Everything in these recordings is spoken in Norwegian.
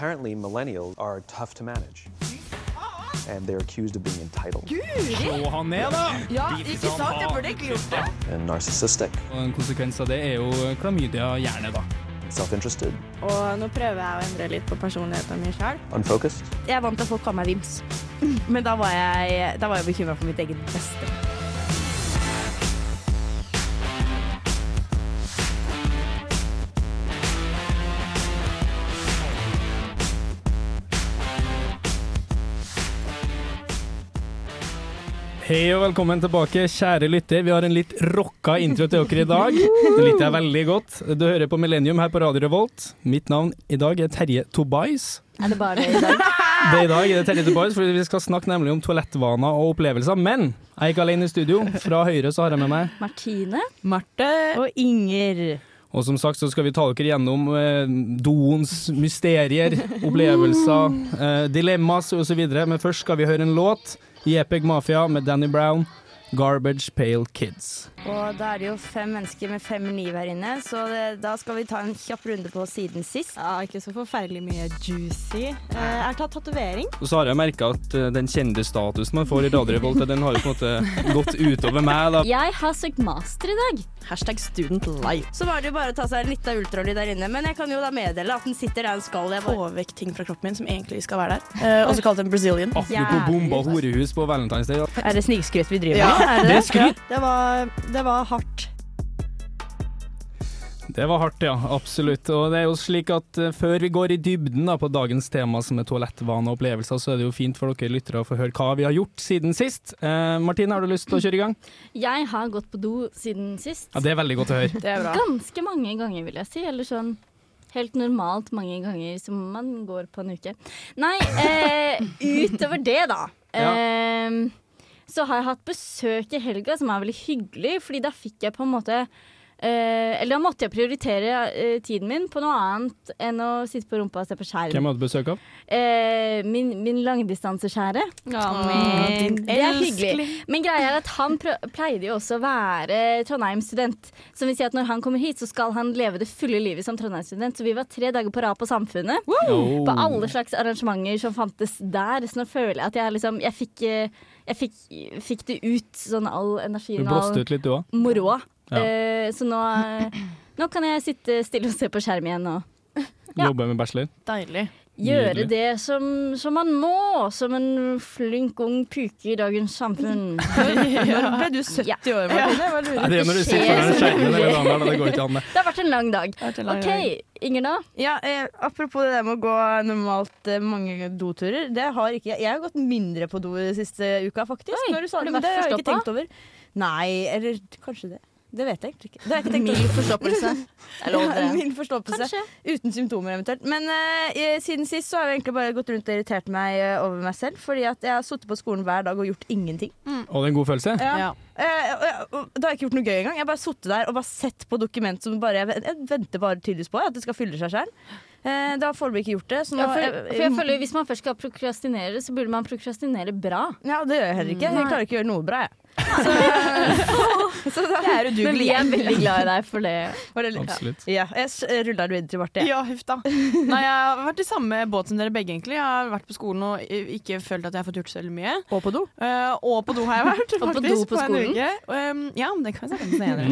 Apparently, millennials are tough to manage. And they're accused of being entitled Slå han ned, da! Ja, ikke sant? Jeg burde egentlig gjort det. and narcissistic, Og en konsekvens av det er jo klamydia gjerne, da. self interested, Og nå prøver jeg å endre litt på personligheten min sjøl. unfocused. Jeg er vant til at folk kaller meg Vims, men da var jeg, da var jeg bekymra for mitt eget beste. Hei og velkommen tilbake, kjære lytter. Vi har en litt rocka intro til dere i dag. Det liker jeg veldig godt. Du hører på Millennium her på Radio Revolt. Mitt navn i dag er Terje Tobias. Er det bare det i dag? Det er I dag er det Terje Tobias, for vi skal snakke nemlig om toalettvaner og opplevelser. Men jeg er ikke alene i studio. Fra høyre så har jeg med meg Martine Marte. og Inger. Og som sagt så skal vi ta dere gjennom eh, doens mysterier, opplevelser, eh, dilemmas osv. Men først skal vi høre en låt. Jepeg Mafia med Danny Brown, 'Garbage Pale Kids'. Og da er det jo fem mennesker med fem liv her inne, så det, da skal vi ta en kjapp runde på siden sist. Ja, ikke så forferdelig mye juicy. Eh, jeg har tatt tatovering. Og så har jeg merka at eh, den kjendisstatusen man får i Radio Revolt, den har jo på en måte gått utover meg. da. Jeg har søkt master i dag. Hashtag student life. Så var det jo bare å ta seg en lita ultralyd der inne, men jeg kan jo da meddele at den sitter der den skal. Jeg bare, Få vekk ting fra kroppen min som egentlig skal være der. Eh, også kalt en Brazilian. Apropos bomba horehus på Valentine's Day. er det snikskryt vi driver Ja. Er Det er skryt! Det var, det var hardt. Det var hardt, ja. Absolutt. Og det er jo slik at eh, før vi går i dybden da, på dagens tema som er toalettvaner og opplevelser, så er det jo fint for dere lyttere å få høre hva vi har gjort siden sist. Eh, Martine, har du lyst til å kjøre i gang? Jeg har gått på do siden sist. Ja, Det er veldig godt å høre. Det er bra. Ganske mange ganger, vil jeg si. Eller sånn helt normalt mange ganger som man går på en uke. Nei, eh, utover det, da. Ja. Eh, så har jeg hatt besøk i helga, som er veldig hyggelig, fordi da fikk jeg på en måte eh, Eller da måtte jeg prioritere eh, tiden min på noe annet enn å sitte på rumpa og se på skjerm. Hvem hadde besøk av? Eh, min, min langdistansekjære. min Det er hyggelig. Men greia er at han prø- pleide jo også å være Trondheim-student. Som vil si at når han kommer hit, så skal han leve det fulle livet som Trondheim-student. Så vi var tre dager på rad på Samfunnet. Oh. På alle slags arrangementer som fantes der. Så nå føler jeg at jeg liksom Jeg fikk, eh, jeg fikk, fikk det ut, sånn all Du energien og blåste all ut litt, du òg. moroa. Ja. Uh, så nå, nå kan jeg sitte stille og se på skjerm igjen og Ja. Jobbe med bachelor. Deilig. Gjøre Nydelig. det som, som man må, som en flink ung puke i dagens samfunn. Når ble du 70 Ja. år, Martine? Lurer det er når du sitter foran skjermen hele dagen der. Det går ikke an, det. Det har vært en lang dag. OK, Inger da? Ja, eh, Apropos det der med å gå normalt eh, mange doturer. Det har ikke jeg. Jeg har gått mindre på do siste uka, faktisk. Oi, når du sa det, men det har jeg ikke tenkt over. Nei, eller kanskje det. Det vet jeg egentlig ikke. Det har jeg ikke tenkt Mild forstoppelse. Ja. Mild forstoppelse. Kanskje. Uten symptomer eventuelt. Men uh, siden sist så har jeg egentlig bare gått rundt og irritert meg uh, over meg selv. Fordi at jeg har sittet på skolen hver dag og gjort ingenting. Og det er en god følelse. Ja. Ja. Uh, jeg- da har jeg ikke gjort noe gøy engang. Jeg har bare sittet der og bare sett på dokument som bare Jeg, jeg venter bare tydeligvis på at det skal fylle seg sjøl. Eh, det har foreløpig ikke gjort det. Så nå, Ja, for, for jeg føler Hvis man først skal prokrastinere, så burde man prokrastinere bra. Ja, det gjør jeg heller ikke. Jeg klarer ikke å gjøre noe bra, jeg. Så, så da Det er Men vi er veldig glad i deg for det. For det Absolutt. Ja, jeg ruller det videre til Marte. Ja, huff da. Nei, jeg har vært i samme båt som dere begge, egentlig. Jeg har vært på skolen og ikke følt at jeg har fått gjort så veldig mye. Og på do. Uh, og på do har jeg vært, Og på do på en skolen? uke. Um, ja, det kan vi snakke om senere.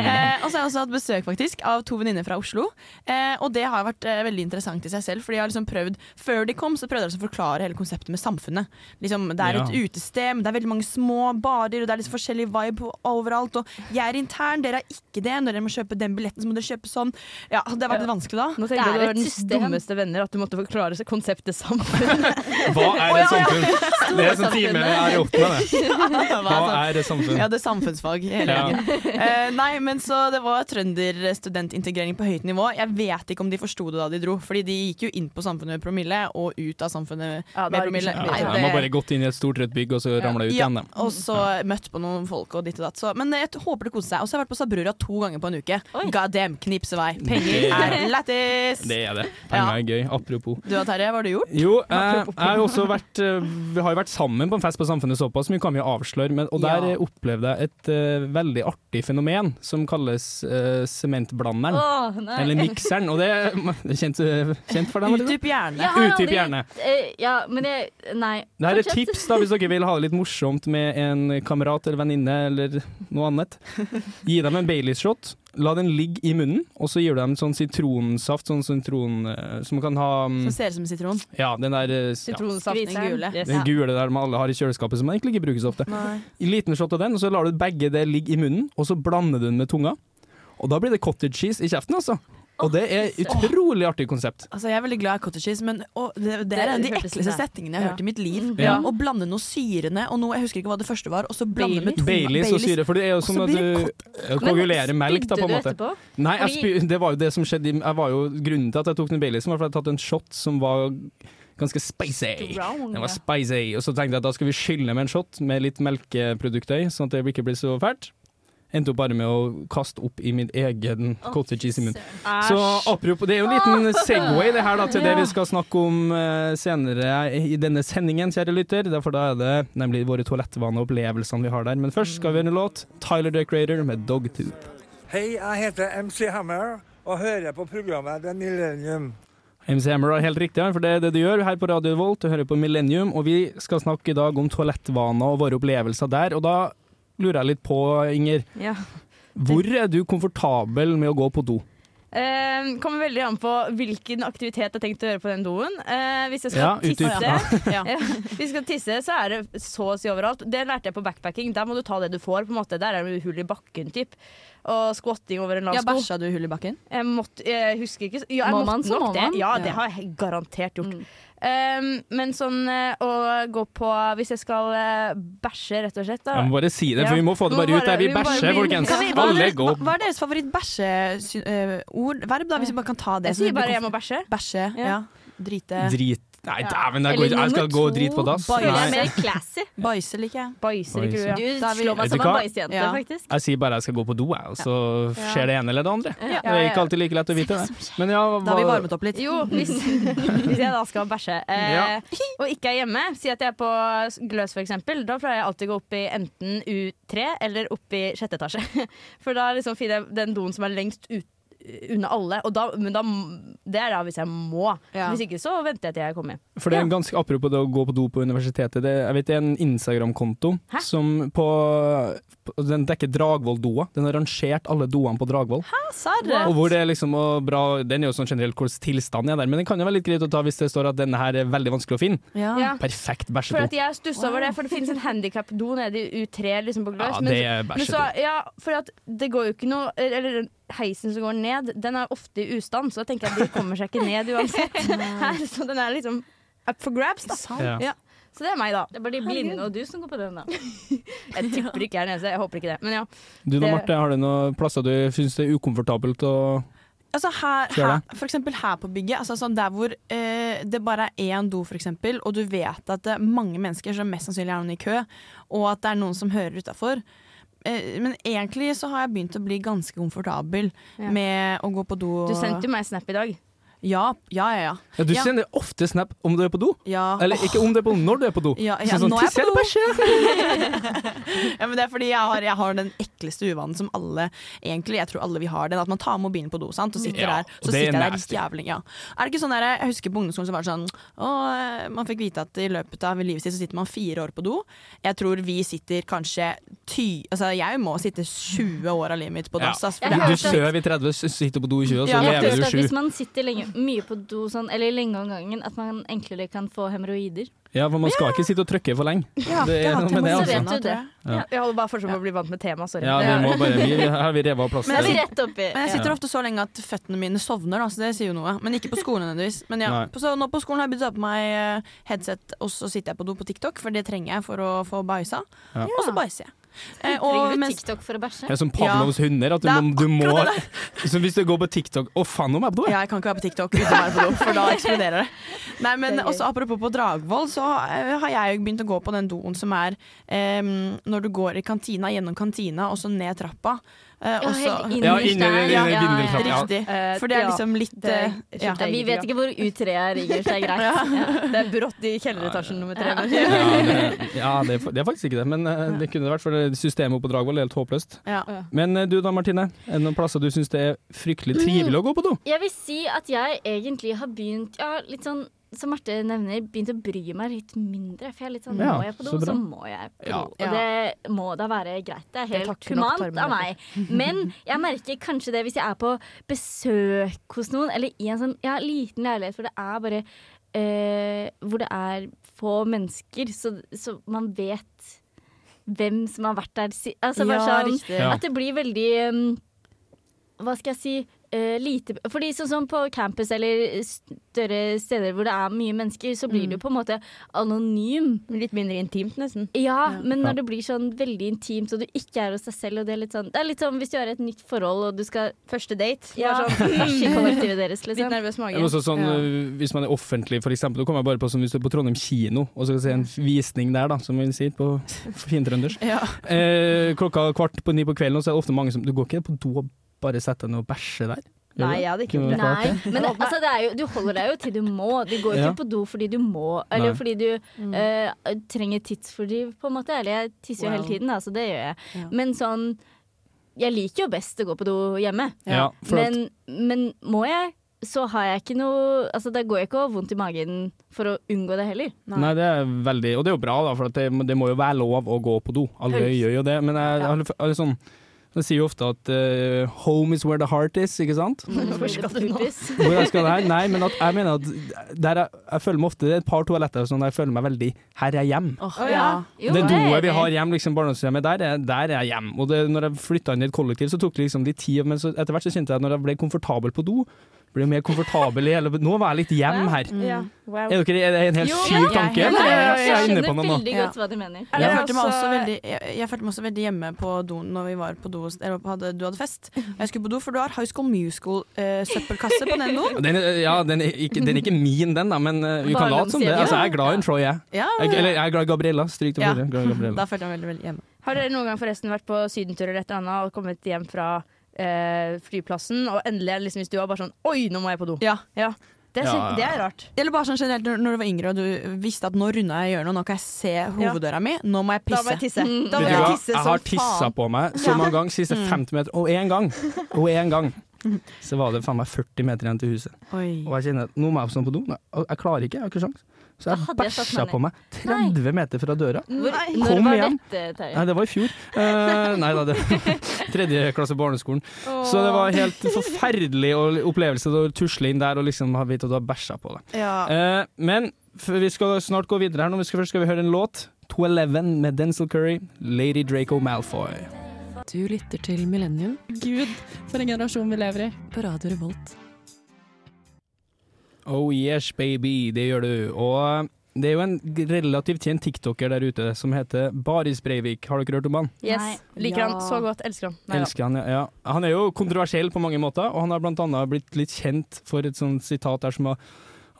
Eh, og så har jeg også hatt besøk faktisk av to venninner fra Oslo. Uh, og det har vært uh, veldig interessant i seg selv. Fordi jeg har liksom prøvd Før de kom, så prøvde jeg liksom å forklare hele konseptet med samfunnet. Liksom, det er et Ja. utested, men det er veldig mange små barer, og det er litt forskjellig vibe overalt. Og jeg er intern, dere er ikke det. Når dere må kjøpe den billetten, så må dere kjøpe sånn. Ja, Det har vært litt vanskelig da. Nå Det tenkte jeg er du var et den dummeste venner at du måtte forklare seg konseptet samfunn. Hva er et samfunn? Det er sånn time er i åttende, det. Hva er et samfunn? Ja, det er samfunnsfag hele Ja. gjengen. Eh, nei, men så det var trønderstudentintegrering på høyt nivå. Jeg vet ikke om de forsto det da de dro, fordi de gikk jo inn på samfunnet med promille og ut av samfunnet Ja, med promille. Ja, de har bare gått inn i et stort rødt bygg og så ramla ut igjen, dem. og så møtt på noen folk og ditt og datt. Så, men jeg håper det koser seg. Og så har jeg vært på Sabrura to ganger på en uke. Oi. God damn, knipsevei. Penger er lættis! Det er det. Penger er gøy. Apropos. Du da, Terje, hva har du gjort? Jo, eh, jeg har også vært eh, Vi har jo vært sammen på en fest på Samfunnet såpass, mye kan vi jo avsløre. Men, og der Ja. eh, opplevde jeg et eh, veldig artig fenomen som kalles eh, sementblanderen. Nei. Eller mikseren. Og det er kjent, kjent for deg? det det? Utdyp gjerne. Utdyp gjerne. Ja, men jeg Nei. Det her er et tips da, hvis dere vil ha det litt morsomt med en kamerat eller venninne eller noe annet. Gi dem en Baileys-shot, la den ligge i munnen, og så gir du dem sånn sitronsaft sånn sitron, eh, som kan ha mm, Som ser ut som sitron. Ja, den der Sitronsaften, ja, Sitronsaft, den gule. Den gule der man alle har i kjøleskapet som man egentlig ikke bruker så ofte. Nei. En liten shot av den, og så lar du begge det ligge i munnen, og så blander du den med tunga. Og da blir det cottage cheese i kjeften, altså. Og det er utrolig artig konsept. Altså, jeg er veldig glad i cottage cheese, men og det, det er en av de ekleste settingene jeg har Ja. hørt i mitt liv. Ja. Å blande noe syrende og noe Jeg husker ikke hva det første var, og så blande med to Baileys og syre, for det er jo som at du eh, koagulerer melk, da, på en måte. etterpå? Nei, jeg spy, det var jo det som skjedde. i- Jeg var jo, grunnen til at jeg tok den Baileysen, var fordi at jeg hadde tatt en shot som var ganske spicy. Brown, Den var spicy, og så tenkte jeg at da skal vi skylle med en shot med litt melkeprodukter, sånn at det ikke blir så fælt. Endte opp bare med å kaste opp i min egen cottage cheese i munnen. Så apropos, det er jo en liten Segway det her da, til det vi skal snakke om uh, senere i denne sendingen, kjære lytter. Derfor da er det nemlig våre toalettvaner og opplevelsene vi har der. Men først skal vi høre en låt. Tyler Decorator Creator med Dogtooth. Hei, jeg heter MC Hammer og hører på programmet The Millennium. MC Hammer er helt riktig, for det er det du gjør her på Radio Volt. Du hører på Millennium, og vi skal snakke i dag om toalettvaner og våre opplevelser der. Og da lurer jeg litt på, Inger, Ja. hvor er du komfortabel med å gå på do? Uh, kommer veldig an på hvilken aktivitet jeg har tenkt å gjøre på den doen. Uh, hvis jeg skal Ja, tisse Ja. ja. Hvis jeg skal tisse, så er det så å si overalt. Det lærte jeg på backpacking. Der må du ta det du får. på en måte Der er det hull i bakken, typ. Og squatting over en lav Ja. Bæsja du hull i bakken? Jeg, måtte, jeg husker ikke ja, jeg Må måtte man, så nok må det. man. Ja, det har jeg garantert gjort. Mm. Um, men sånn eh, å gå på Hvis jeg skal eh, bæsje, rett og slett, da. Jeg må bare si det, for Ja. vi må få det bare ut der. Vi vi bæsjer, folkens. Vi- hva, er deres, hva, hva er deres favoritt-bæsjeord? Verb, da, hvis vi bare kan ta det? jeg sier bare jeg må bæsje. Bæsje, Ja. ja. Drite. Drit. Nei, dæven, jeg, går jeg skal gå og drite på dass. Føler jeg mer classy. Bæsje liker jeg. Oi, ikke du, ja. Du er slår meg som en hva? Ja. faktisk. Jeg sier bare jeg skal gå på do, jeg, og så Ja. skjer det ene eller det andre. Ja. Det er ikke alltid like lett å vite det. Men ja, Da har vi varmet opp litt. Jo, hvis, hvis jeg da skal bæsje eh, Ja. og ikke er hjemme, si at jeg er på Gløs eksempel, da pleier jeg alltid å gå opp i enten U3 eller opp i sjette etasje. For da liksom finner jeg den doen som er lengst ut unna alle. Og da, men da, det er da hvis jeg må. Ja. Hvis ikke så venter jeg til jeg kommer hjem. For det er en ganske Apropos det å gå på do på universitetet. Det, jeg vet det er en Instagram-konto som på Den dekker Dragvoll-doa. Den har rangert alle doene på Dragvoll. Serr? Og hvor det er liksom og bra Den er jo sånn generelt hvordan tilstanden er der, men den kan jo være litt greit å ta hvis det står at denne her er veldig vanskelig å finne. Ja. Ja. Perfekt For bæsjedo. at jeg stussa over det, for det finnes en handikap-do nede i U3 liksom på Gløs. Ja, det er Men bæsjedo. ja, for at det går jo ikke noe Eller heisen som går ned, den er ofte i ustand, så da tenker jeg at de kommer seg ikke ned uansett. Her, så den er liksom up for grabs, da. Ja. Så det er meg, da. Det er bare de blinde og du som går på den, da. Jeg tipper ikke jeg er den eneste. Jeg håper ikke det. Men ja. Du da, Marte, har du noen plasser du syns det er ukomfortabelt å Altså her, her, for eksempel her på bygget, altså sånn der hvor eh, det bare er én do, for eksempel, og du vet at det er mange mennesker som mest sannsynlig er noen i kø, og at det er noen som hører utafor. Eh, men egentlig så har jeg begynt å bli ganske komfortabel Ja. med å gå på do. Du sendte jo meg snap i dag. Ja, ja, ja. ja. ja, Du Ja. sender ofte snap om du er på do. ja. Eller ikke om du er på do, når du er på do. Ja, ja, Så sånn, nå er jeg på do!» ja, men det er fordi jeg har, jeg har den ekleste uvanen som alle Egentlig, jeg tror alle vi har den, at man tar mobilen på do sant? og sitter Ja, der. Så er sitter jeg der litt jævlig ja. Er det ikke sånn der, Jeg husker på ungdomsskolen så var det sånn å, eh, Man fikk vite at i løpet av livet sitt så sitter man fire år på do. Jeg tror vi sitter kanskje ty... Altså jeg må sitte 20 år av livet mitt på Ja. dass. Du sover i 30, sitter på do i 20, og så Ja, lever du 7. hvis man sitter lenge, mye på do sånn, eller lenge om gangen, at man enklere kan få hemoroider. Ja, for man skal ikke sitte og trykke for lenge. Ja, Det er noe med det, altså. vet du det. Ja. Jeg holder bare fortsatt på å bli vant med temaet. Sorry. Ja, vi må bare, vi, her har vi revet av plassen. Men. Men jeg sitter ofte så lenge at føttene mine sovner, da, så det sier jo noe. Men ikke på skolen nødvendigvis. Men ja, så nå på skolen har jeg begynt å ha på meg eh, headset, og så sitter jeg på do på TikTok, for det trenger jeg for å få bæsja. Og så bæsjer jeg. Eh, Trenger du mens, TikTok for å bæsje? Er som Pavlovs hunder, at du Det er du må så Hvis du går på TikTok Å, faen, nå må jeg på do! ja, jeg kan ikke være på TikTok uten å være på do, for da eksploderer det. Nei, men Det er også Apropos på Dragvoll, så eh, har jeg begynt å gå på den doen som er um, når du går i kantina, gjennom kantina og så ned trappa. Eh, og så- helt inn Ja, i inni der. ja, Ja. Ja. Riktig. Eh, For det er liksom litt det eh, ja. Vi vet ikke hvor U3 er, så Det er greit. Ja. Det er brått i kjelleretasjen nummer tre. Ja, det, ja det, er, det er faktisk ikke det, men det kunne det vært, for systemet oppe på Dragvoll er helt håpløst. Ja. Men du da, Martine, er det noen plasser du syns det er fryktelig trivelig å gå på do? Jeg vil si at jeg egentlig har begynt ja, litt sånn som Marte nevner, begynt å bry meg litt mindre. For jeg er litt sånn, Ja, må jeg på do, så så må jeg på do. Ja. Og det må da være greit. Det er helt humant av meg. Men jeg merker kanskje det hvis jeg er på besøk hos noen, eller i en sånn ja, liten leilighet hvor det er bare eh, Hvor det er få mennesker, så, så man vet hvem som har vært der si Altså bare Ja, sånn. Ja. at det blir veldig um, Hva skal jeg si eh, lite Fordi sånn som på campus eller større steder hvor det er mye mennesker, så blir Mm. du på en måte anonym. Litt mindre intimt, nesten. Ja, Ja. men Ja. når det blir sånn veldig intimt, og du ikke er hos deg selv, og det er litt sånn Det er litt sånn hvis du har et nytt forhold, og du skal Første date. ja, sånn, kollektivet deres, litt liksom. nervøs mage. Også sånn, Ja. øh, Hvis man er offentlig, for eksempel, da kommer jeg bare på sånn, hvis du er på Trondheim kino og skal se en visning der, da, som vi sier på fintrøndersk. Ja. Eh, klokka kvart på ni på kvelden, og så er det ofte mange som Du går ikke på do og bare sette deg ned og bæsje der? Nei, det? jeg hadde ikke gjort det. Nei, men altså, det er jo, du holder deg jo til du må. Du går ikke Ja. på do fordi du må, eller Nei. fordi du Mm. uh, trenger tidsfordriv, på en måte. Eller jeg tisser jo Wow. hele tiden, da, så det gjør jeg. Ja. Men sånn Jeg liker jo best å gå på do hjemme. Ja, Men, men må jeg, så har jeg ikke noe Altså, da går jeg ikke og har vondt i magen for å unngå det heller. Nei, det er veldig Og det er jo bra, da, for at det, det må jo være lov å gå på do. Alle gjør jo det. Men jeg, jeg, jeg, jeg, sånn jeg sier jo ofte at uh, 'home is where the heart is', ikke sant? Hvor skal du nå? Hvor skal her? Nei, men at jeg mener at der jeg, jeg føler meg ofte Det er et par toaletter sånn der jeg føler meg veldig Her er jeg hjem. Oh, ja. Jo, det det doet vi har hjem, liksom barndomshjemmet, der er, der er jeg hjem. Og det, når jeg flytta inn i et kollektiv, så tok det liksom litt tid, men så etter hvert så kjente jeg at når jeg ble komfortabel på do, jeg mer komfortabel i hele Nå var jeg litt hjem her. Ja. Wow. Er, dere, er det en helt syk tanke? Jeg er eller er jeg Jeg inne på skjønner noe nå? veldig godt hva du mener. Jeg, følte meg også- også veldig, jeg, jeg følte meg også veldig hjemme på doen når vi var på do eller hadde, du hadde fest. Jeg skulle på do, for du har High School Musical-søppelkasse på den doen. Den er, ja, den er, ikke, den er ikke min, den, da, men uh, vi kan late som det. Altså, jeg er glad i en Troy, jeg. Jeg. Eller jeg er glad i Gabriella. Stryk til Ja. Gabriella. Da følte jeg meg veldig, veldig hjemme. Har dere noen gang forresten vært på sydentur eller et eller annet og kommet hjem fra eh, flyplassen, og endelig er det liksom du var bare sånn Oi, nå må jeg på do. Ja. Det, er, Ja. ja. det er rart. Eller bare sånn generelt når når du var yngre og du visste at nå runda jeg hjørnet, nå kan jeg se hoveddøra mi, nå må jeg Da må jeg pisse. tisse. Mm. Da må jeg tisse Jeg har tissa på meg så mange ganger siste 50 meter, og én gang, og én gang, så var det faen meg 40 meter igjen til huset. Oi. Og jeg kjenner at nå må jeg opp sånn på do. Jeg, jeg klarer ikke, jeg har ikke sjans. Så jeg bæsja på meg 30 meter fra døra. Hvor, Nei. når Kom var igjen. dette, Nei, det var i fjor. Uh, nei da, det tredje klasse barneskolen. Så det var helt forferdelig opplevelse å tusle inn der og liksom ha vite at du har bæsja på deg. Ja. Uh, men vi skal snart gå videre her nå. Vi skal, først skal vi høre en låt. 211 med Denzil Curry, Lady Draco Malfoy. Du lytter til Millennium. Gud, for en generasjon vi lever i. På Radio Revolt. Oh yes, baby, det gjør du. Og det er jo en relativt kjent tiktoker der ute som heter Baris Breivik. Har dere hørt om han? Yes. Nei. Liker han så godt. Elsker han. Nei. Elsker han, ja. ja. Han er jo kontroversiell på mange måter, og han har blant annet blitt litt kjent for et sånt sitat der som var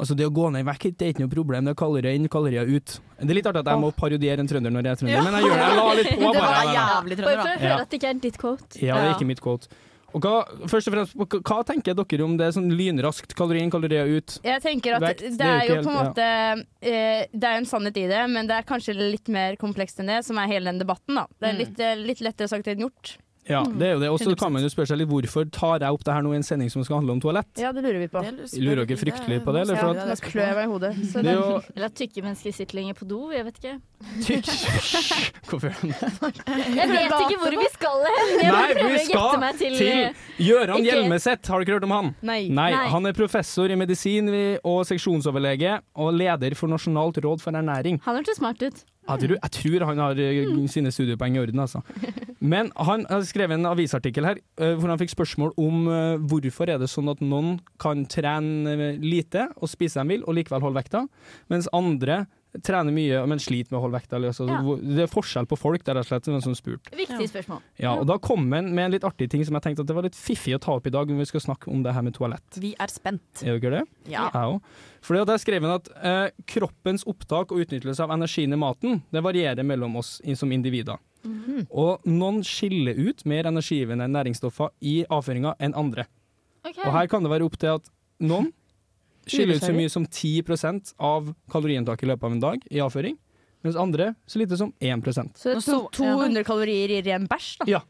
Altså Det å gå ned i vekt det er ikke noe problem, det er kalorier inn, kalorier ut. Det er litt artig at jeg må parodiere en trønder når jeg er trønder, men jeg gjør det. Jeg la litt på, Det var bare. da Bare for å høre at det ikke er ditt quote. Ja, det er ikke mitt quote. Og hva, først og fremst, hva, tenker dere om det er sånn lynraskt? Kalori inn, kalorier ut? Jeg tenker at Vekt, det er jo helt, på en måte ja. Det er jo en sannhet i det, men det er kanskje litt mer komplekst enn det, som er hele den debatten. da Det er Mm. litt, eh, litt lettere sagt enn gjort. Ja, det er jo det. Og så kan man jo spørre seg litt hvorfor tar jeg opp det her nå i en sending som skal handle om toalett? Ja, det lurer vi på. Lurer dere fryktelig på det, eller? Ja, det klør jeg meg i hodet. Så det er jo Eller at tykke mennesker sitter lenger på do. Jeg vet ikke. Hvorfor gjør han det? Jeg vet ikke hvor vi skal hen. Jeg Nei, vi prøver å skal gjette meg til, til eh, Gøran Ikke- Hjelmeset, har dere hørt om han? Nei. Nei, Nei. han er professor i medisin og seksjonsoverlege og leder for Nasjonalt råd for ernæring. Han hørtes smart ut. Jeg tror, jeg tror han har eh, sine studiepoeng i orden, altså. Men han har skrevet en avisartikkel her eh, hvor han fikk spørsmål om eh, hvorfor er det sånn at noen kan trene lite og spise dem vil, og likevel holde vekta, mens andre trener mye, men sliter med å holde vekta. Altså, Ja. Det er forskjell på folk, det er rett og slett hvem som spurt. Viktig spørsmål. Ja, og da kom en med en litt artig ting som jeg tenkte at det var litt fiffig å ta opp i dag når vi skal snakke om det her med toalett. Vi er spent. Er dere det? Ja. Jeg òg. Fordi at jeg skrev inn at eh, kroppens opptak og utnyttelse av energien i maten det varierer mellom oss som individer. Mhm. Og noen skiller ut mer energigivende næringsstoffer i avføringa enn andre. Okay. Og her kan det være opp til at noen skiller ut så mye som 10% av kaloriinntaket i løpet av en dag i avføring, mens andre så lite som 1 Så det to, 200 kalorier i ren bæsj, da. Ja.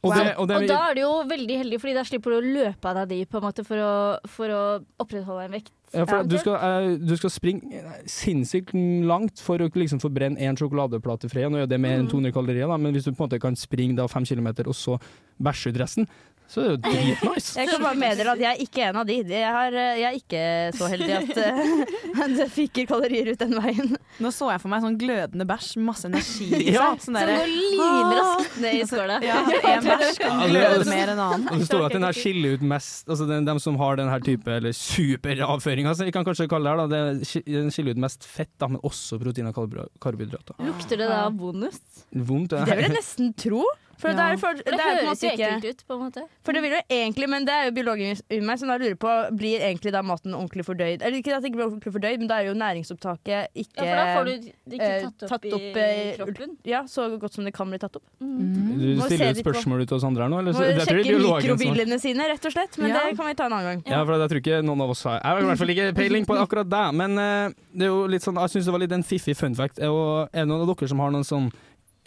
Og, det, og, det, Og da er du jo veldig heldig, Fordi da slipper du å løpe av deg de på en måte for å, for å opprettholde en vekt. ja, for du, skal, eh, du skal springe eh, sinnssykt langt for å liksom forbrenne én sjokoladeplate fri. Nå er det mer enn 200 kalorier, da, men hvis du på en måte kan springe da fem kilometer og så bæsje ut resten, så er det jo dritnice. Jeg kan bare meddele at jeg er ikke en av de. Jeg, har, eh, jeg er ikke så heldig at uh, det fyker kalorier ut den veien. Nå så jeg for meg sånn glødende bæsj, masse energi i Ja. seg. Sånn Som går lynraskt ned i skåla. ja, en bæsj kan gløde mer enn annen. Og det står at den her skiller ut mest Altså den, dem som har den her type Eller superavføring, altså, vi kan kanskje kalle det her da det, Den skiller ut mest fett, da, men også protein og karbohydrater. Lukter det da bonus? Vondt, Det vil jeg nesten tro. For, Ja. det, er, for, For det, det, er høres jo ekkelt ut, på en måte. For det vil jo egentlig, men det er jo biologen i meg som da lurer på Blir egentlig da maten ordentlig fordøyd? Eller ikke at det ikke blir ordentlig fordøyd, men da er jo næringsopptaket ikke Ja, for da får du det ikke eh, tatt opp, tatt opp, i eh, kroppen. ja, så godt som det kan bli tatt opp. Du stiller et spørsmål ut til oss andre her nå? Eller? Må jeg sjekke som mikrobildene sine, rett og slett. Men Ja. det kan vi ta en annen gang. ja, for jeg tror ikke noen av oss har Jeg har i hvert fall ikke peiling på akkurat det, men uh, det er jo litt sånn Jeg syns det var litt en fiffig fun fact. Og er det noen av dere som har noen sånn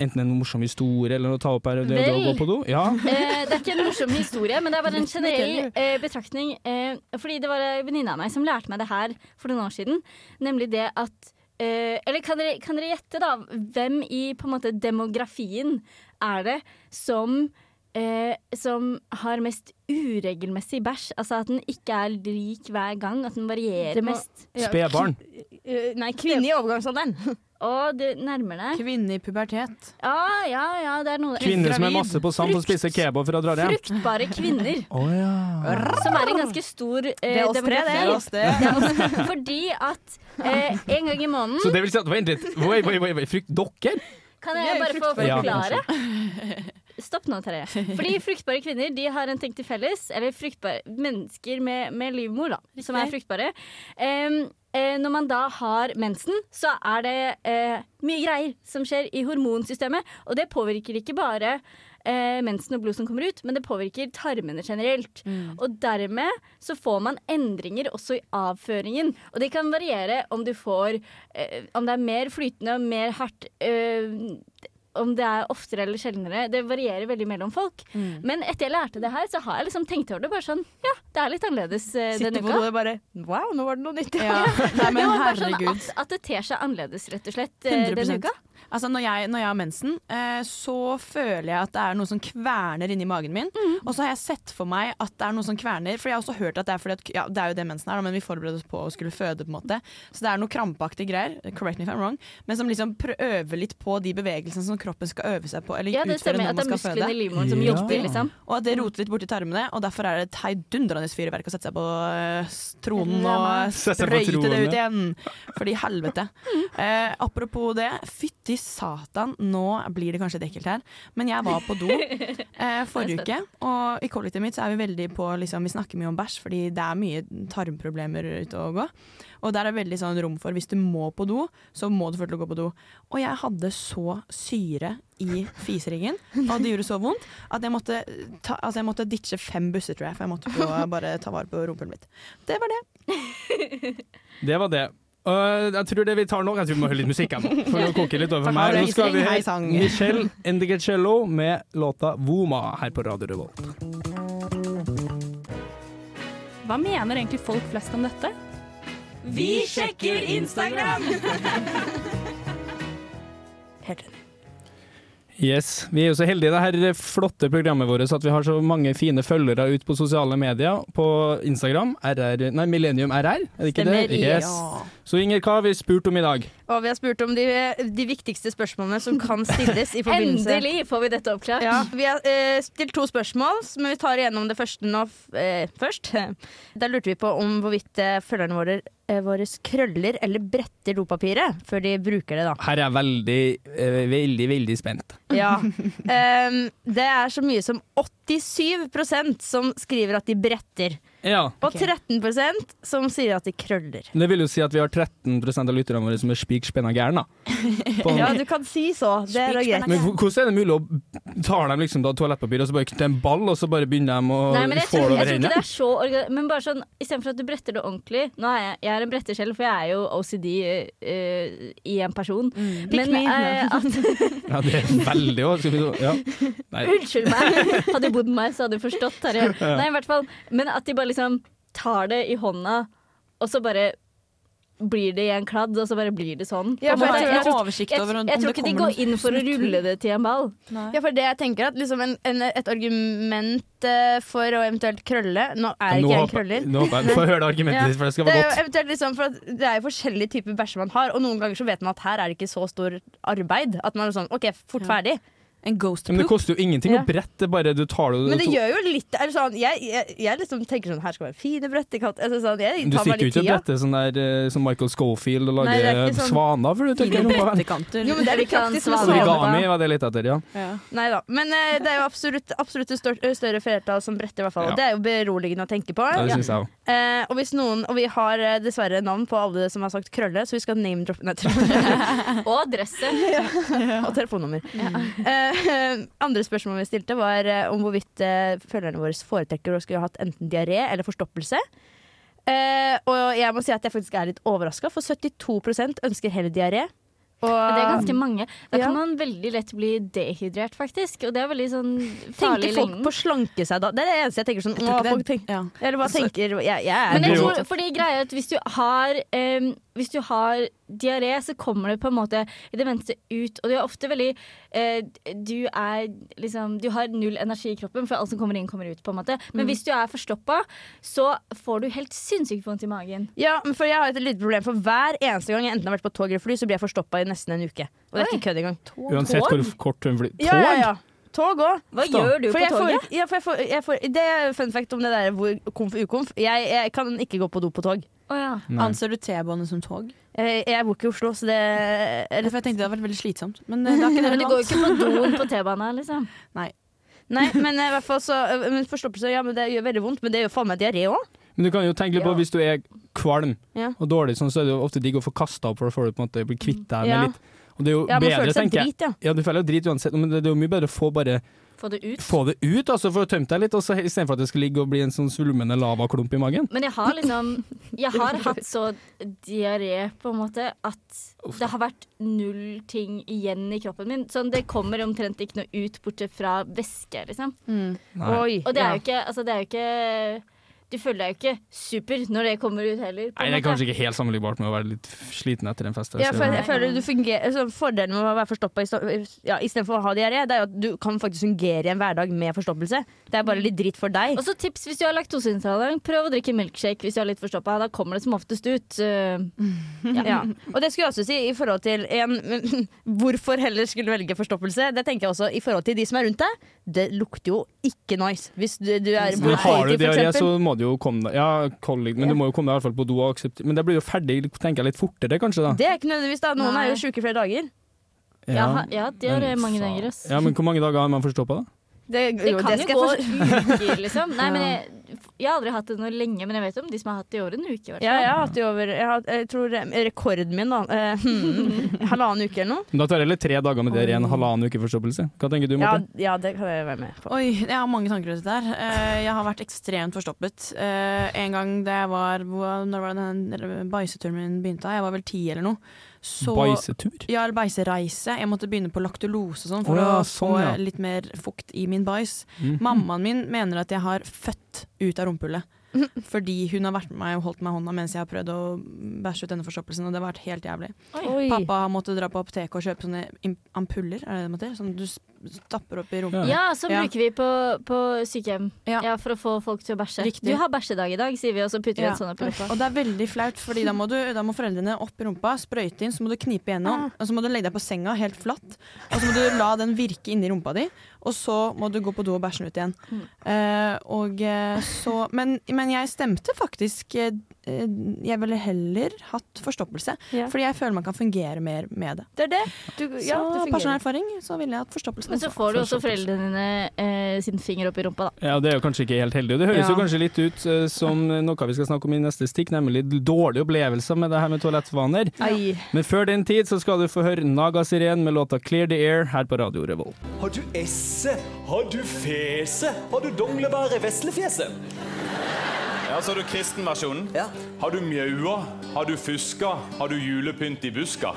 Enten en morsom historie eller noe å ta opp her, det, det å gå på do? Ja. Eh, det er ikke en morsom historie, men det er bare en generell eh, betraktning. Eh, fordi det var en venninne av meg som lærte meg det her for noen år siden. Nemlig det at eh, Eller kan dere, kan dere gjette, da, hvem i på en måte demografien er det som eh, som har mest uregelmessig bæsj. Altså at den ikke er lik hver gang. At den varierer må- mest. Ja, Spedbarn. Eh, Nei, kvinne i overgangsalderen. Og det nærmer deg. Kvinne i pubertet. Ja, ja, ja, det er noe Kvinner som er masse på sand og spiser kebab for å dra hjem. Fruktbare kvinner. oh, ja. Som er en ganske stor eh, Det er oss tre, det. demografi. oss det. Altså, fordi at eh, en gang i måneden Så det vil si at Vent litt. Oi, oi, oi, oi. Frykt dere? Kan jeg er bare få forklare? Stopp nå, Terje. Fordi fruktbare kvinner de har en ting til felles. Eller fruktbare mennesker med, med livmor, da, som er fruktbare. Em, eh, når man da har mensen, så er det eh, mye greier som skjer i hormonsystemet. Og det påvirker ikke bare eh, mensen og blod som kommer ut, men det påvirker tarmene generelt. Og dermed så får man endringer også i avføringen. Og det kan variere om du får eh, Om det er mer flytende og mer hardt eh, om det er oftere eller sjeldnere. Det varierer veldig mellom folk. Men etter jeg lærte det her, så har jeg liksom tenkt over det. Bare sånn, ja, det er litt annerledes eh, Sitter denne på uka. do og bare Wow, nå var det noe nytt. Ja. Nei, men Ja, bare sånn herregud. at, at det ter seg annerledes, rett og slett, eh, 100%. denne uka. Altså når jeg, når jeg har mensen, eh, så føler jeg at det er noe som kverner inni magen min. Mm. Og så har jeg sett for meg at det er noe som kverner, for jeg har også hørt at det er fordi at Ja, det er jo det mensen er, men vi forbereder oss på å skulle føde, på en måte. Så det er noe krampaktige greier, correct me if I'm wrong, men som liksom prøver litt på de bevegelsene som kroppen skal øve seg på, eller Ja, det utføre stemmer at det er skal musklene i livmoren som Ja. jobber, liksom. Og at det roter litt borti tarmene, og derfor er det et heidundrende fyrverk å sette seg på eh, tronen Ja, og sprøyte det ut igjen. Fordi helvete. Eh, apropos det, fytti satan, nå blir det kanskje litt ekkelt her, men jeg var på do eh, forrige uke, og i kollektivet mitt så er vi veldig på liksom, Vi snakker mye om bæsj, fordi det er mye tarmproblemer ute og gå. Og der er veldig sånn rom for hvis du må på do, så må du å gå på do. Og jeg hadde så syre i fiseringen, og det gjorde så vondt at jeg måtte, ta, altså jeg måtte ditche fem busser, tror jeg, for jeg måtte bare ta vare på rumpelen mitt. Det var det. Det var det. Uh, jeg tror det vi tar nå Jeg tror vi må høre litt musikk her nå, for å koke litt over meg. Nå skal vi høre. Michelle Indigecello med låta 'Voma' her på Radio Revolt. Hva mener egentlig folk flest om dette? Vi sjekker Instagram! Helt enig. Yes, Vi er jo så heldige i det her flotte programmet vårt at vi har så mange fine følgere ut på sosiale medier. På Instagram. RR, nei, Millennium RR, er det ikke Stemmer, det? Yes. Ja. Så Inger, hva har vi spurt om i dag? Og vi har spurt om de, de viktigste spørsmålene som kan stilles i forbindelse Endelig får vi dette oppklart. Ja, vi har eh, stilt to spørsmål, men vi tar igjennom det første nå eh, først. Der lurte vi på om hvorvidt eh, følgerne våre, eh, våre krøller eller bretter dopapiret før de bruker det. da. Her er jeg veldig, eh, veldig, veldig spent. Ja. Em, det er så mye som 87% som skriver at de bretter. Ja. Og 13% som sier at de krøller. Det vil jo si at vi har 13% av lytterne våre som er spikspenna gærne. Ja, du kan si så. Det er greit. Men hvordan er det mulig å ta dem liksom da toalettpapir og så bare kutter en ball, og så bare begynner de å Nei, men jeg få det over hendene? Men bare sånn, istedenfor at du bretter det ordentlig Nå er jeg, jeg er en bretter selv, for jeg er jo OCD uh, i en person. Men me. eh, at Ja, det er veldig så- ja. Unnskyld meg! Hadde bodd med meg, så hadde du forstått. Terje. Nei, i hvert fall. Men at de bare liksom tar det i hånda, og så bare blir det i en kladd, og så bare blir det sånn. Ja, jeg tror- jeg, tror- jeg, tror ikke de går inn for å rulle det til en ball. Ja, for det jeg tenker at liksom en, en, Et argument eh, for å eventuelt krølle Nå er Nå ikke jeg en krøller. Nå får jeg Få høre det argumentet Ja. ditt, for det skal være godt. Det godt. liksom for at det er jo forskjellige typer bæsjer man har, og noen ganger så vet man at her er det ikke så stor arbeid. At man er sånn OK, fort ferdig. En ghost Men det koster jo ingenting Ja. å brette, bare du tar det Men det gjør jo litt eller sånn, jeg, jeg, jeg liksom tenker sånn Her skal være fine brettekant. Altså, sånn, jeg Du sitter jo ikke og bretter sånn der eh, som Michael Schofield og Nei, er lager ikke sånn- svaner, for du tenker brettekanter. Jo, men det er litt praktisk med svaner. Origami var det litt etter, ja. Ja. Nei da. Men uh, det er jo absolutt, absolutt et større, større flertall som bretter, i hvert fall. Ja. Det er jo beroligende å tenke på. ja det synes jeg òg. Eh, og hvis noen Og vi har eh, dessverre navn på alle som har sagt krølle, så vi skal name-droppe og adresse. Og adresse. og telefonnummer. Eh, andre spørsmål vi stilte, var eh, om hvorvidt eh, følgerne våre foretrekker å skulle ha hatt enten diaré eller forstoppelse. Eh, og jeg må si at jeg faktisk er litt overraska, for 72% ønsker heller diaré. Og, Det er ganske mange. Da Ja. kan man veldig lett bli dehydrert, faktisk. Og det er veldig sånn farlig Tenker folk på å slanke seg da? Det er det eneste jeg tenker sånn Jeg tror å, ikke folk tenker, ja. Eller hva tenker jeg, jeg er Men jeg tror, fordi greia er at hvis du har em, Hvis du har diaré, så kommer det på en måte i det venstre ut. Og du er ofte veldig eh, Du er liksom Du har null energi i kroppen, for alt som kommer inn, kommer ut. på en måte Men hvis du er forstoppa, så får du helt sinnssykt vondt i magen. Ja, men for jeg har et lite problem For hver eneste gang jeg enten har vært på tog eller fly Så blir jeg forstoppa i nesten en uke Og det er ikke kødd engang Uansett hvor kort hun flyr. Ja, ja, ja Tog òg. Hva Stå. gjør du for på jeg får, toget? ikke- ja, for jeg får, jeg får, Det er fun fact om det der hvor komf ukomf jeg, jeg kan ikke gå på do på tog Å ja. Anser du T-bane som tog? jeg, jeg bor ikke i Oslo Så det Eller for jeg tenkte det hadde vært veldig slitsomt. Men eh, det er ikke det Men det går jo ikke på doen på T-banen, liksom. Nei, men i hvert fall så men Forstoppelse, ja, men det gjør veldig vondt Men det gjør faen meg diaré òg. Men du kan jo tenke litt på hvis du er kvalm Ja. og dårlig, sånn, så er det jo ofte digg å få kasta opp, for da får du på en måte bli kvitt deg med Ja. litt. Og det er jo Ja, man bedre, føler seg tenker jeg. drit, ja Ja, du føler jo drit uansett, men det det er jo mye bedre å få bare Få det ut. få det ut, altså, for å tømme deg litt, og så istedenfor at det skal ligge og bli en sånn svulmende lavaklump i magen. Men jeg har liksom Jeg har hatt så diaré, på en måte, at det har vært null ting igjen i kroppen min. Sånn, det kommer omtrent ikke noe ut, bortsett fra væske, liksom. Mm. Oi, Og det er jo ikke Altså, det er jo ikke Du føler deg jo ikke super når det kommer ut heller. Nei, det er kanskje ikke helt sammenlignbart med å være litt sliten etter en fest. Ja, for jeg føler du fungerer altså, Fordelen med å være forstoppa ja, istedenfor å ha diaré, det er jo at du kan faktisk fungere i en hverdag med forstoppelse. Det er bare litt dritt for deg. Og så tips hvis du har laktoseintolerant, prøv å drikke milkshake hvis du er litt forstoppa. Da kommer det som oftest ut. uh, Ja. Og det skulle jeg også si i forhold til en, Hvorfor heller skulle velge forstoppelse? Det tenker jeg også i forhold til de som er rundt deg. Det lukter jo ikke nice. Hvis du, du er Men har du diaré, så må du jo komme deg Ja, kolleg, men Ja. du må jo komme deg i hvert fall på do og akseptere Men det blir jo ferdig, tenker jeg, litt fortere, kanskje, da. Det er ikke nødvendigvis da Noen Nei. er jo sjuke flere dager. ja, ja, det er Men mange dager. Ja, men hvor mange dager har man forstoppa, da? Det, Det kan det jo gå uker, liksom. Nei, men jeg, jeg har aldri hatt det noe lenge, men jeg vet om de som har hatt det i over en uke. Ja, jeg har hatt det i over Jeg, har, jeg tror rekorden min, da eh, hmm, Halvannen uke eller noe. Da tar jeg heller tre dager med det i en halvannen uke forstoppelse. Hva tenker du, Ja, Marte? ja, det kan jeg være med på. Oi, jeg har mange tanker rundt det der. Eh, jeg har vært ekstremt forstoppet. Eh, en gang da jeg var Når var det den bæsjeturen min begynte? Jeg var vel ti eller noe. Så Beisetur? Ja, eller beisereise. Jeg måtte begynne på laktulose sånn for Å ja, å sånn, få ja. litt mer fukt i min bæsj. Mhm. Mammaen min mener at jeg har født ut av rumpehullet. Fordi hun har vært med meg og holdt meg i hånda mens jeg har prøvd å bæsje ut denne forstoppelsen, og det har vært helt jævlig. Oi. Pappa måttet dra på apoteket og kjøpe sånne ampuller, er det det heter? Som du stapper opp i rumpa. Ja, som Ja. bruker vi på, på sykehjem. Ja. Ja. For å få folk til å bæsje. Riktig. Du har bæsjedag i dag, sier vi, og så putter vi Ja. en sånn opp i rumpa. Og det er veldig flaut, Fordi da må, du, da må foreldrene opp i rumpa, sprøyte inn, så må du knipe igjennom. Og så må du legge deg på senga helt flatt. Og så må du la den virke inni rumpa di, og så må du gå på do og bæsje den ut igjen. Eh, og eh, så men, men jeg stemte faktisk eh, Jeg ville heller hatt forstoppelse. Ja. Fordi jeg føler man kan fungere mer med det. Det er det. Du, Så ja, det personlig erfaring så ville jeg hatt forstoppelse. Men så altså. får du også foreldrene dine eh, sin finger opp i rumpa, da. Ja, Det er jo kanskje ikke helt heldig. og Det høres Ja. jo kanskje litt ut eh, som noe vi skal snakke om i neste stikk, nemlig dårlige opplevelser med det her med toalettvaner. Ai. Men før den tid så skal du få høre Naga Siren med låta 'Clear the Air' her på Radio Revolt. Har du esse? Har du fese? Har du donglebæret veslefjeset? Ja, Så har du kristenversjonen. Ja. Har du mjaua? Har du fuska? Har du julepynt i buska?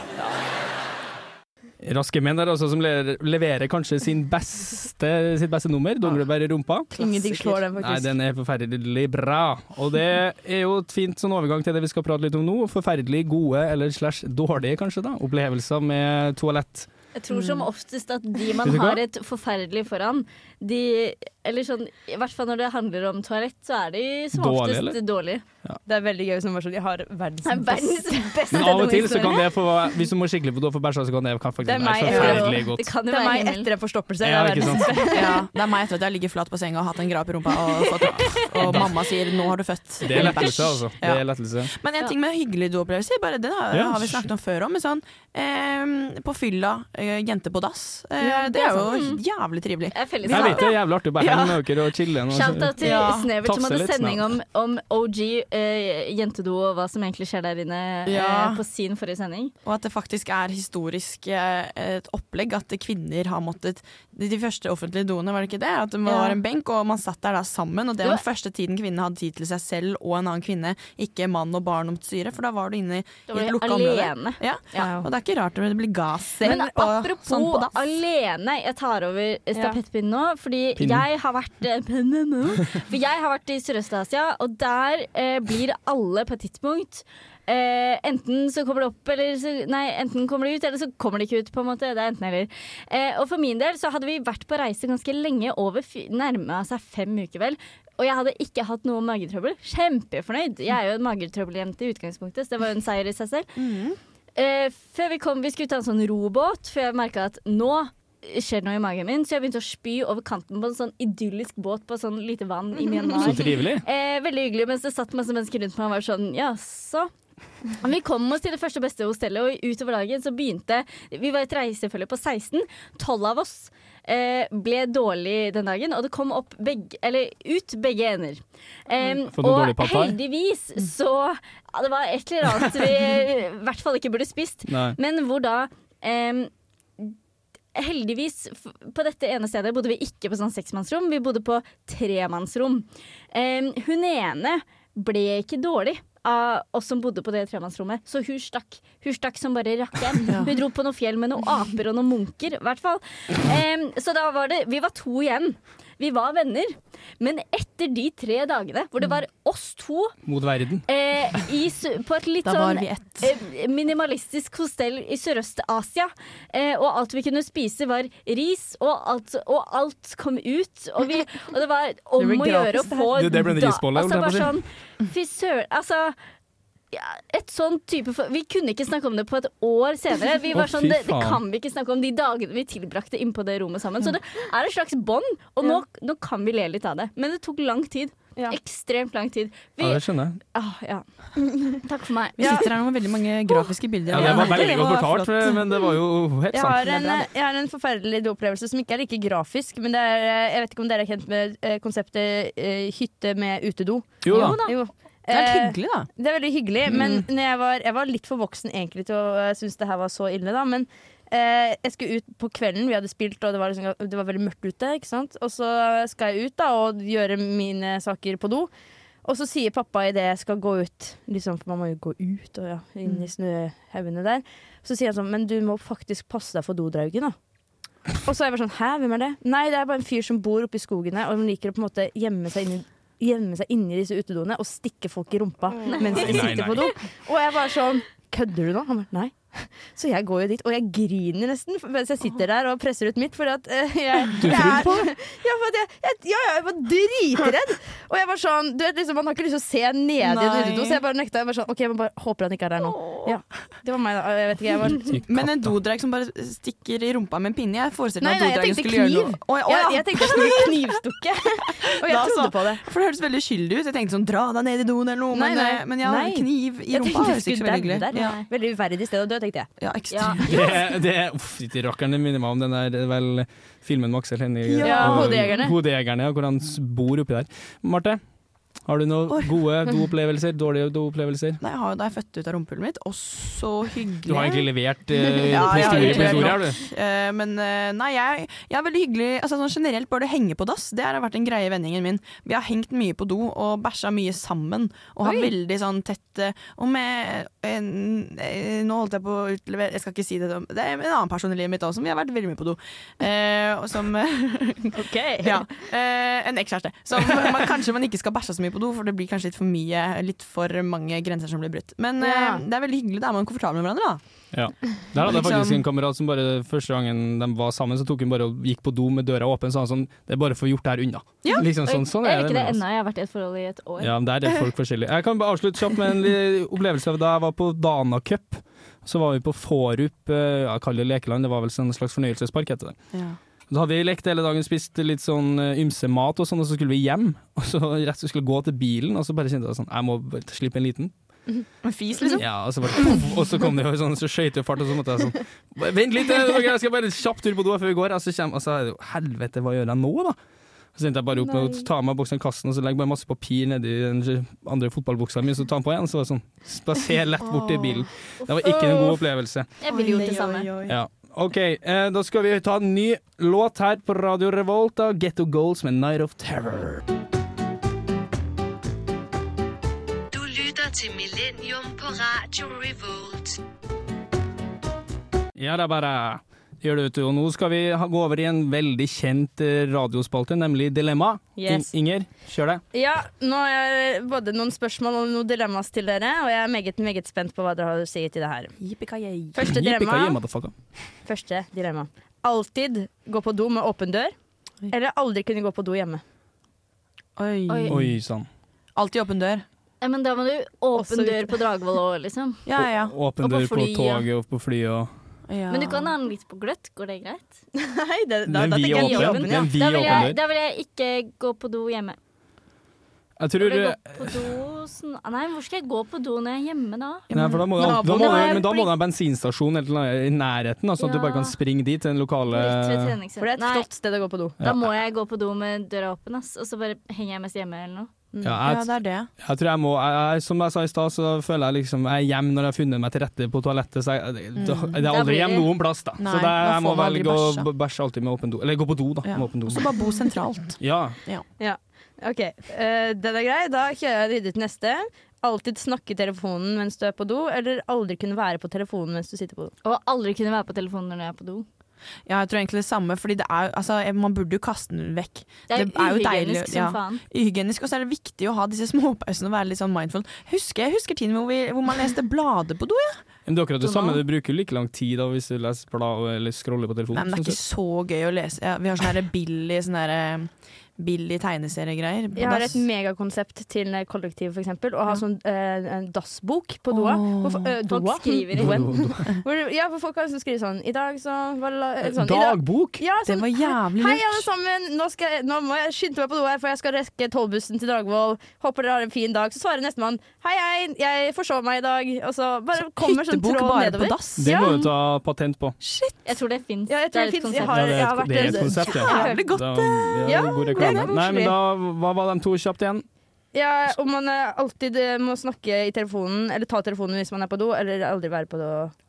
Raske menn er altså, som leverer kanskje sin beste, sitt beste nummer, 'Donglebær i rumpa'. Ingenting slår den, faktisk. Nei, den er forferdelig bra. Og det er jo et fint sånn overgang til det vi skal prate litt om nå. Forferdelig gode, eller slash dårlige kanskje, da, opplevelser med toalett. Jeg tror som oftest at de man har et forferdelig foran, de Eller sånn, i hvert fall når det handler om toalett, så er de som dårlig, oftest eller? dårlige. Det er veldig gøy som var sånn De har verdens Det er verdens beste Men av og til så kan det få Hvis du må skikkelig på do for bæsj, så kan det faktisk Det er være ja. forferdelig Det godt. kan jo Det er meg etter en forstoppelse. Ja, det er ikke sant? Ja, det er meg etter at jeg ligger flat på senga og hatt en grap i rumpa, og, fått, og mamma sier 'nå har du født'. Det er lettelse, altså. Det er lettelse. Men en ting med hyggelige doopplevelser, bare det da, Ja. har vi snakket om før òg, sånn, eh, på fylla, eh, jente på dass. Eh, Ja, det er jo jævlig trivelig. Det Jeg vet det er jævlig artig å bare Ja. dere og chille. og Shout-out til Ja. Snevert som hadde sending om, om OG eh, jentedo og hva som egentlig skjer der inne Ja. eh, på sin forrige sending. Og at det faktisk er historisk eh, et opplegg at kvinner har måttet De, de første offentlige doene, var det ikke det? At det var Ja. en benk, og man satt der da sammen. Og det var den første tiden kvinnene hadde tid til seg selv og en annen kvinne, ikke mann og barn om styret, for da var du inne i, et lukka område. Ja. Ja. Og det er ikke rart det blir gasscell Men apropos sånn på alene, jeg tar over stafettpinnen nå. Fordi Pinnen. jeg har vært eh. For jeg har vært i Sørøst-Asia, og der eh, blir alle på et tidspunkt eh, enten så kommer det opp, eller så, nei, enten kommer det ut, eller så kommer det ikke ut. på en måte Det er enten eller. Eh, og for min del så hadde vi vært på reise ganske lenge, over nærma seg fem uker vel. Og jeg hadde ikke hatt noe magetrøbbel. Kjempefornøyd. Jeg er jo en magetrøbbeljente i utgangspunktet, så det var jo en seier i seg selv. Eh, før vi kom, vi skulle ta en sånn robåt, før jeg merka at nå skjer det noe i magen min, så jeg begynte å spy over kanten på en sånn idyllisk båt på sånn lite vann i Myanmar. Så trivelig. Eh, veldig hyggelig, mens det satt masse mennesker rundt meg og var sånn jaså. Vi kom oss til det første beste hostellet, og utover dagen så begynte Vi var et reisefølge på 16. 12 av oss eh, ble dårlig den dagen, og det kom opp begge, eller ut begge ender. Em, og heldigvis så ja, Det var et eller annet vi i hvert fall ikke burde spist. Nei. Men hvor da em, Heldigvis, på dette ene stedet bodde vi ikke på sånn seksmannsrom, vi bodde på tremannsrom. Em, hun ene ble ikke dårlig av oss som bodde på det tremannsrommet, så hun stakk. Hun stakk som bare rakkeren. Hun dro på noe fjell med noen aper og noen munker, i hvert fall. Em, så da var det Vi var to igjen. Vi var venner. Men etter de tre dagene hvor det var oss to Mot verden. eh, i, på et litt sånn eh, minimalistisk hostell i Sørøst-Asia. Eh, og alt vi kunne spise, var ris, og alt, og alt kom ut. Og, vi, og det var om Det å gjøre å få. Det- det ble en risbolle, altså, holdt jeg bare sånn, Fy søren. Altså ja, et sånn type for, Vi kunne ikke snakke om det på et år senere. Vi var sånn, det, det kan vi ikke snakke om de dagene vi tilbrakte inne på det rommet sammen. Så det er et slags bånd, og nå, nå kan vi le litt av det. Men det tok lang tid. Ja. Ekstremt lang tid. Vi, Ja, det skjønner jeg. ah, ja. Takk for meg. Vi sitter her nå med veldig mange grafiske bilder. Ja, det var veldig godt fortalt, men det var jo helt Jeg sant. har, en, jeg har en forferdelig doopplevelse som ikke er like grafisk. Men det er, jeg vet ikke om dere er kjent med eh, konseptet eh, hytte med utedo. Jo da. Jo. Det er litt Eh, hyggelig, da. Det er veldig hyggelig, men når jeg, var, jeg var litt for voksen egentlig til å uh, synes det her var så ille. da Men eh, jeg skulle ut på kvelden, vi hadde spilt og det var, liksom, det var veldig mørkt ute. Ikke sant? Og så skal jeg ut da og gjøre mine saker på do. Og så sier pappa idet jeg skal gå ut, liksom, for man må jo gå ut og ja, inn i snøhaugene der, så sier han sånn Men du må faktisk passe deg for dodraugen, da. Og så er jeg bare sånn Hæ, hvem er det? Nei, det er bare en fyr som bor oppe i skogene og han liker å på en måte gjemme seg inni Gjemme seg inni disse utedoene og stikke folk i rumpa mens de Nei, sitter nei. på do. Og jeg bare sånn Kødder du nå? Han bare nei. Så jeg går jo dit, og jeg griner nesten mens jeg sitter der og presser ut mitt. For at uh, jeg, Du jeg er, på Ja, for at jeg, jeg, ja, ja, jeg var dritredd. Og jeg var sånn du vet, liksom, Man har ikke lyst til å se ned i en utedo, så jeg bare nekta. Jeg var sånn, ok, jeg bare håper han ikke er der nå. Ja, det var meg, da. Jeg vet ikke, jeg var Men en dodreg som bare stikker i rumpa med en pinne Jeg forestilte meg at dodregen skulle gjøre kniv. noe. Å, ja, ja. jeg tenkte knivstukke. Og jeg Da trodde så. på det. For det hørtes veldig uskyldig ut. Jeg tenkte sånn dra deg ned i doen eller noe. Nei, men, nei. eh, men ja, Nei. kniv i rumpa høres ikke så veldig hyggelig. Ja. Veldig uverdig sted å dø, tenkte jeg. Ja, ekstremt. Det, det er Uff, de rakkeren minner meg om den der er vel filmen med Aksel Hennie. Ja, og- Hodejegerne. Hodejegerne, ja, hvor han bor oppi der. Marte, har du noen Oi. gode doopplevelser? Dårlige doopplevelser? Nei, jeg har jo da jeg fødte ut av rumpehullet mitt, og så hyggelig. Du har egentlig levert eh, Ja, historie på historie, har du? Uh, men uh, nei, jeg, jeg er veldig hyggelig altså, sånn Generelt bare det henge på dass, det har vært en greie i vendingen min. Vi har hengt mye på do og bæsja mye sammen. Og har Oi. veldig sånn tett Og med en, Nå holdt jeg på å utlevere Jeg skal ikke si det, det er en annen person i livet mitt også som vi har vært veldig mye på do. Eh, som Ok. Ja. Eh, en ekskjæreste. Som man, kanskje man ikke skal bæsje så mye på do, for det blir kanskje litt for mye Litt for mange grenser som blir brutt. Men eh, det er veldig hyggelig. Da er man komfortabel med hverandre, da. Ja. Der hadde jeg Liksom- faktisk en kamerat som bare første gangen de var sammen, så tok hun bare og gikk på do med døra åpen, så sånn Det er bare for å få gjort det her unna. Ja. Liksom sånn, sånn jeg er ikke det. ennå. Jeg har vært i et forhold i et år. Ja, men der er folk forskjellige. Jeg kan bare avslutte kjapt med en opplevelse av da jeg var på Dana Cup. Så var vi på Forup, jeg kaller det lekeland, det var vel sånn en slags fornøyelsespark, heter det. Da hadde vi lekt hele dagen, spist litt sånn eh, ymse mat og sånn, og så skulle vi hjem. Og så rett så skulle vi gå til bilen, og så bare kjente jeg sånn, jeg må slippe en liten. En fis, liksom. Ja, og så, bare, og så kom det jo sånn, så skøyt det fart, og så måtte jeg sånn Vent litt, eh, jeg skal bare kjapt tur på do før vi går. Og så, kommer, og så er det jo helvete, hva gjør jeg nå, da? Så endte jeg bare opp med å ta av meg boksen i kassen og så legge bare masse papir nedi den andre fotballbuksa mi, så ta den på igjen. Så var det sånn Spaser lett bort til bilen. Det var ikke en god opplevelse. Jeg ville gjort det samme. Ja. OK, eh, da skal vi ta en ny låt her på Radio Revolt av Getto Goals med 'Night of Terror'. Du lytter til Millennium på Radio Revolt. Ja, er bare gjør det, vet du. Og nå skal vi ha- gå over i en veldig kjent eh, radiospalte, nemlig Dilemma. Yes. In Inger, kjør det. Ja, nå har jeg både noen spørsmål og noen dilemmas til dere, og jeg er meget, meget spent på hva dere har å si til det her. Første dilemma. Første dilemma. Alltid gå på do med åpen dør, eller aldri kunne gå på do hjemme. Oi. Oi. Oi sann. Alltid åpen dør. Ja, men da må du åpen dør på Dragvoll òg, liksom. Ja, ja. Åpen på dør på fly, ja. toget og på fly og ja. Men du kan ha den litt på gløtt. Går det greit? Nei, det, da, Men da vi tenker jeg åpen, ja. men vi Da vil, jeg, da vil jeg ikke gå på do hjemme. Jeg tror eh, gå på do sånn Nei, hvor skal jeg gå på do når jeg er hjemme, da? Nei, for da må, du, da må, men da må ha en bensinstasjon eller noe i nærheten, da, sånn at du bare kan springe dit til den lokale For det er et flott sted å gå på do. da må jeg gå på do med døra åpen, ass. Og så bare henger jeg mest hjemme eller noe. Ja, ja, det er det. jeg tror jeg må jeg, jeg, Som jeg sa i stad, så føler jeg liksom jeg er hjemme når jeg har funnet meg til rette på toalettet. Så jeg, det, det er aldri hjem noen plass, da. Nei, så det, jeg må velge å bæsje. alltid med åpen do. Eller gå på do, da. Ja. Med do. Og så bare bo sentralt. Ja. Ok, uh, den er grei. Da kjører jeg videre til neste. Alltid snakke i telefonen mens du er på do, eller aldri kunne være på telefonen mens du sitter på do. Og aldri kunne være på telefonen når jeg er på do. Ja, jeg tror egentlig det samme, Fordi det er, altså, man burde jo kaste den vekk. Det er, Det er uhygienisk deilig, som ja. faen. Uhygienisk, og så er det viktig å ha disse småpausene og være litt sånn mindful. Husker, jeg husker tiden hvor, vi, hvor man leste blader på do. Ja. Men det er akkurat det samme. Du bruker jo like lang tid da hvis du leser blad eller scroller på Nei, telefonen. men det er ikke så gøy å lese. Ja, vi har sånne billige her, eh, billig tegneseriegreier. Jeg har et megakonsept til kollektiv, eksempel. Å ha Ja. sånn eh, en dassbok på doa. Oh. Hvor, eh, Folk doa? skriver i. Hvor, ja, for folk kan liksom skrive sånn I dag så det jeg. sånn, i dag, Dagbok! sånn, Det sånn, var jævlig lurt. Hei, alle sammen! Nå, skal nå må jeg skynde meg på do her, for jeg skal rekke tolvbussen til Dragvoll. Håper dere har en fin dag. Så svarer nestemann Hei, hei, jeg forsov meg i dag. Og så bare kommer sånn Tråd bare nedover. på dass. Det må du ta patent på. Jeg tror det fins. Ja, jeg det. Jeg har, Ja, det er jeg har et, vært det er et konsept, ja. Jævlig godt. Da, ja, Ja, god det reklame. Nei, men da, hva var de to kjapt igjen? Ja, om man alltid eh, må snakke i telefonen, eller ta telefonen hvis man er på do, eller aldri være på do.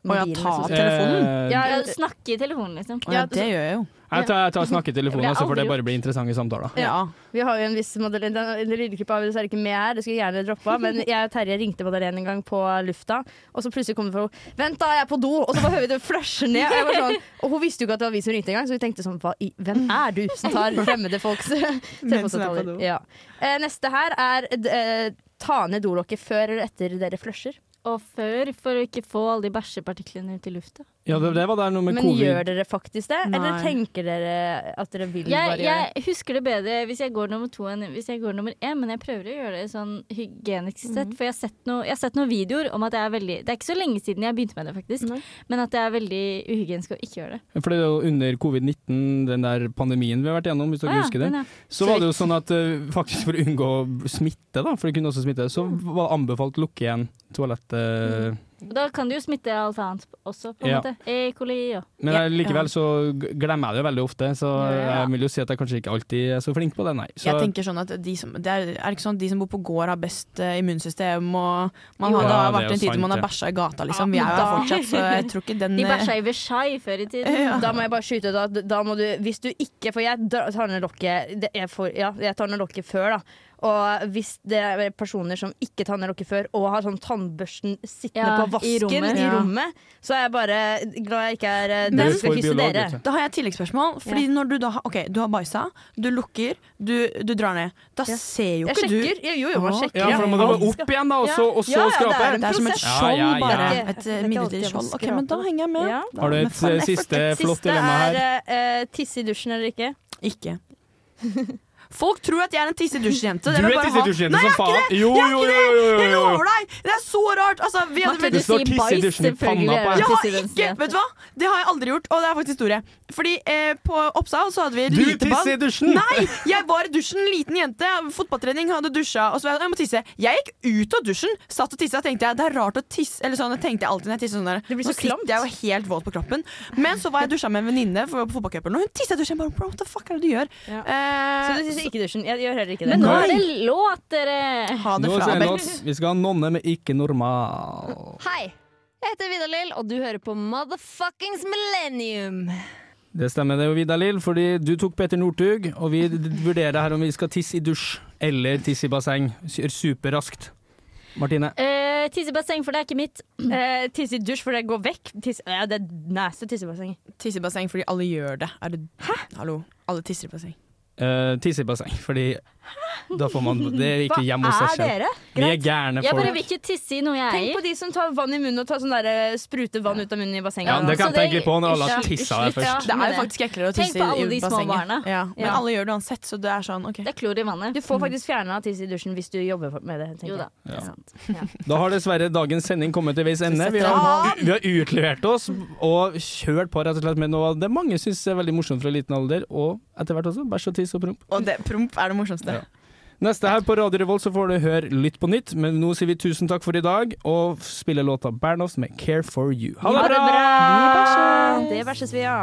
Å ja, ta altså. telefonen? Eh, Ja, Ja, snakke i telefonen, liksom. Å, ja, det gjør jeg jo. Jeg tar, jeg tar snakke i telefonen, Det har så får det bare bli interessante samtaler. Ja. Vi har jo en viss Madeleine Den den har er dessverre ikke med her, det skulle jeg gjerne droppa. Men jeg og Terje ringte Madeleine en gang på lufta, og så plutselig kom det fra henne 'Vent, da, jeg er på do!' Og så bare hører vi det flasher ned. Og, jeg var sånn, og hun visste jo ikke at det var vi som ringte engang, så vi tenkte sånn Hva i, Hvem er du som tar fremmede folks er telefonsamtaler? Ja. Eh, neste her er eh, ta ned dolokket før eller etter dere flusher. Og før, for å ikke få alle de bæsjepartiklene ut i lufta. Ja, det, det var der noe med Men covid. gjør dere faktisk det, eller tenker dere at dere vil Jeg, bare gjøre det? jeg husker det bedre hvis jeg går nummer to enn hvis jeg går nummer én, men jeg prøver å gjøre det sånn hygienisk sett. For jeg har, sett noe, jeg har sett noen videoer om at det er veldig Det er ikke så lenge siden jeg begynte med det, faktisk. Men at det er veldig uhygienisk å ikke gjøre det. For det er jo under covid-19, den der pandemien vi har vært gjennom, hvis dere ah, ja, husker det. Så var det jo sånn at eh, faktisk for å unngå smitte, da, for det kunne også smitte, så var det anbefalt å lukke igjen toalettet. Og Da kan du jo smitte alt annet også, på en Ja. måte. E. coli og Men jeg, likevel så glemmer jeg det jo veldig ofte, så Ja. jeg vil jo si at jeg kanskje ikke alltid er så flink på det, nei. Så, Jeg tenker sånn at de som, det er, er det ikke sånn at de som bor på gård har best eh, immunsystem og man Jo. har, Det har Ja, det vært en tid hvor man har bæsja i gata, liksom. Vi er jo her fortsatt, så jeg tror ikke den De eh, bæsja i Versailles før i tiden. Da må jeg bare skyte ut at da må du, hvis du ikke For jeg tar ned lokket jeg får- Ja, jeg tar ned lokket før, da. Og hvis det er personer som ikke tanner dere før, og har sånn tannbørsten sittende Ja, på vasken i rommet. rommet, Ja. så er jeg bare glad jeg ikke er eh, Men- den som skal kysse dere. Da har jeg et tilleggsspørsmål. Fordi når du da har, ok, du har bæsja, du lukker, du, du drar ned. Da Ja. ser jo ikke du sjekker. Ja, Jo, jo, man sjekker. ja, for da må opp igjen, da, og så, og så Ja, ja, skrape. det er Det er som et. Ja, skjold, ja, ja. bare. Et eh, midlertidig skjold. Ok, men da henger jeg med. Ja. Da- Har du et eh, siste flott dilemma her? er uh, tisse i dusjen eller ikke. Ikke. Folk tror at jeg er en tisse-i-dusj-jente. Du er tisse-i-dusj-jente som faen. Jo, Jeg er jo, ikke jo, det! jo, Jeg lover deg! Det er så rart. Altså, vi hadde Martin, veldig sier i bæsj, panna selvfølgelig på. Jeg har ikke, vet du hva? Det har jeg aldri gjort, og det er faktisk historie. Fordi eh, på Oppsal så hadde vi Du lite ball. tisser i dusjen! Nei! Jeg var i dusjen, liten jente, fotballtrening, hadde dusja, og så var jeg, jeg må tisse. Jeg gikk ut av dusjen, satt og tissa, tenkte jeg det er rart å tisse Eller sånn, jeg tenkte jeg alltid når jeg tisser sånn der. Det blir så klamt. jeg jo helt våt på kroppen. Men så var jeg dusja med en venninne på fotballcupen, og hun tissa i dusjen. Bare, Bro, what the fuck er det du gjør? Ja. Eh, Så ikke dusjen. Jeg gjør heller ikke det. Men nå er det låt, dere! ha det fra Abel. Vi skal ha nonne med ikke normal. Hei, jeg heter Vidar-Lill, og du hører på Motherfuckings Millennium. Det stemmer det, Vidar Lill, fordi du tok Peter Northug, og vi vurderer her om vi skal tisse i dusj eller tisse i basseng. Superraskt. Martine? Eh, tisse i basseng, for det er ikke mitt. Eh, tisse i dusj, for det går vekk. Tisse, ja, det er næste tissebasseng. Tisse i basseng fordi alle gjør det. Er det Hallo. Alle tisser i basseng. Uh, tisse i basseng, fordi da får man Det er ikke hjemme hos Hva er selv. dere? Vi er gærne Jeg bare folk. vil ikke tisse i noe jeg Tenk på de som tar vann i munnen og tar sånn der, spruter vann ut av munnen i bassenget. Ja, det kan jeg tenke på når alle har tissa der ja. først. Det er jo faktisk eklere å Tenk på alle de små barna. Ja, men Ja. alle gjør det uansett, så det er sånn OK. Det er klor i vannet. Du får faktisk fjerna tiss i dusjen hvis du jobber med det. tenker Jo da. Ja. Ja. Da har dessverre dagens sending kommet til veis ende. Vi har, vi har utlevert oss og kjørt på rett og slett med noe det mange syns er veldig morsomt fra liten alder, og etter hvert også bæsj og tiss og promp. Og det, promp er det morsomste. Neste her på Radio Revolt så får du høre Lytt på nytt, men nå sier vi tusen takk for i dag, og spiller låta Bernhoft med Care for you. Ha det Ha det bra! bra! Det bæsjes vi ja.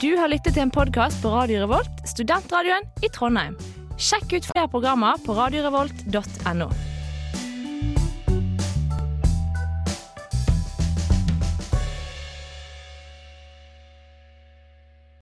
Du har lyttet til en podkast på Radio Revolt, studentradioen i Trondheim. Sjekk ut flere programmer på radiorevolt.no.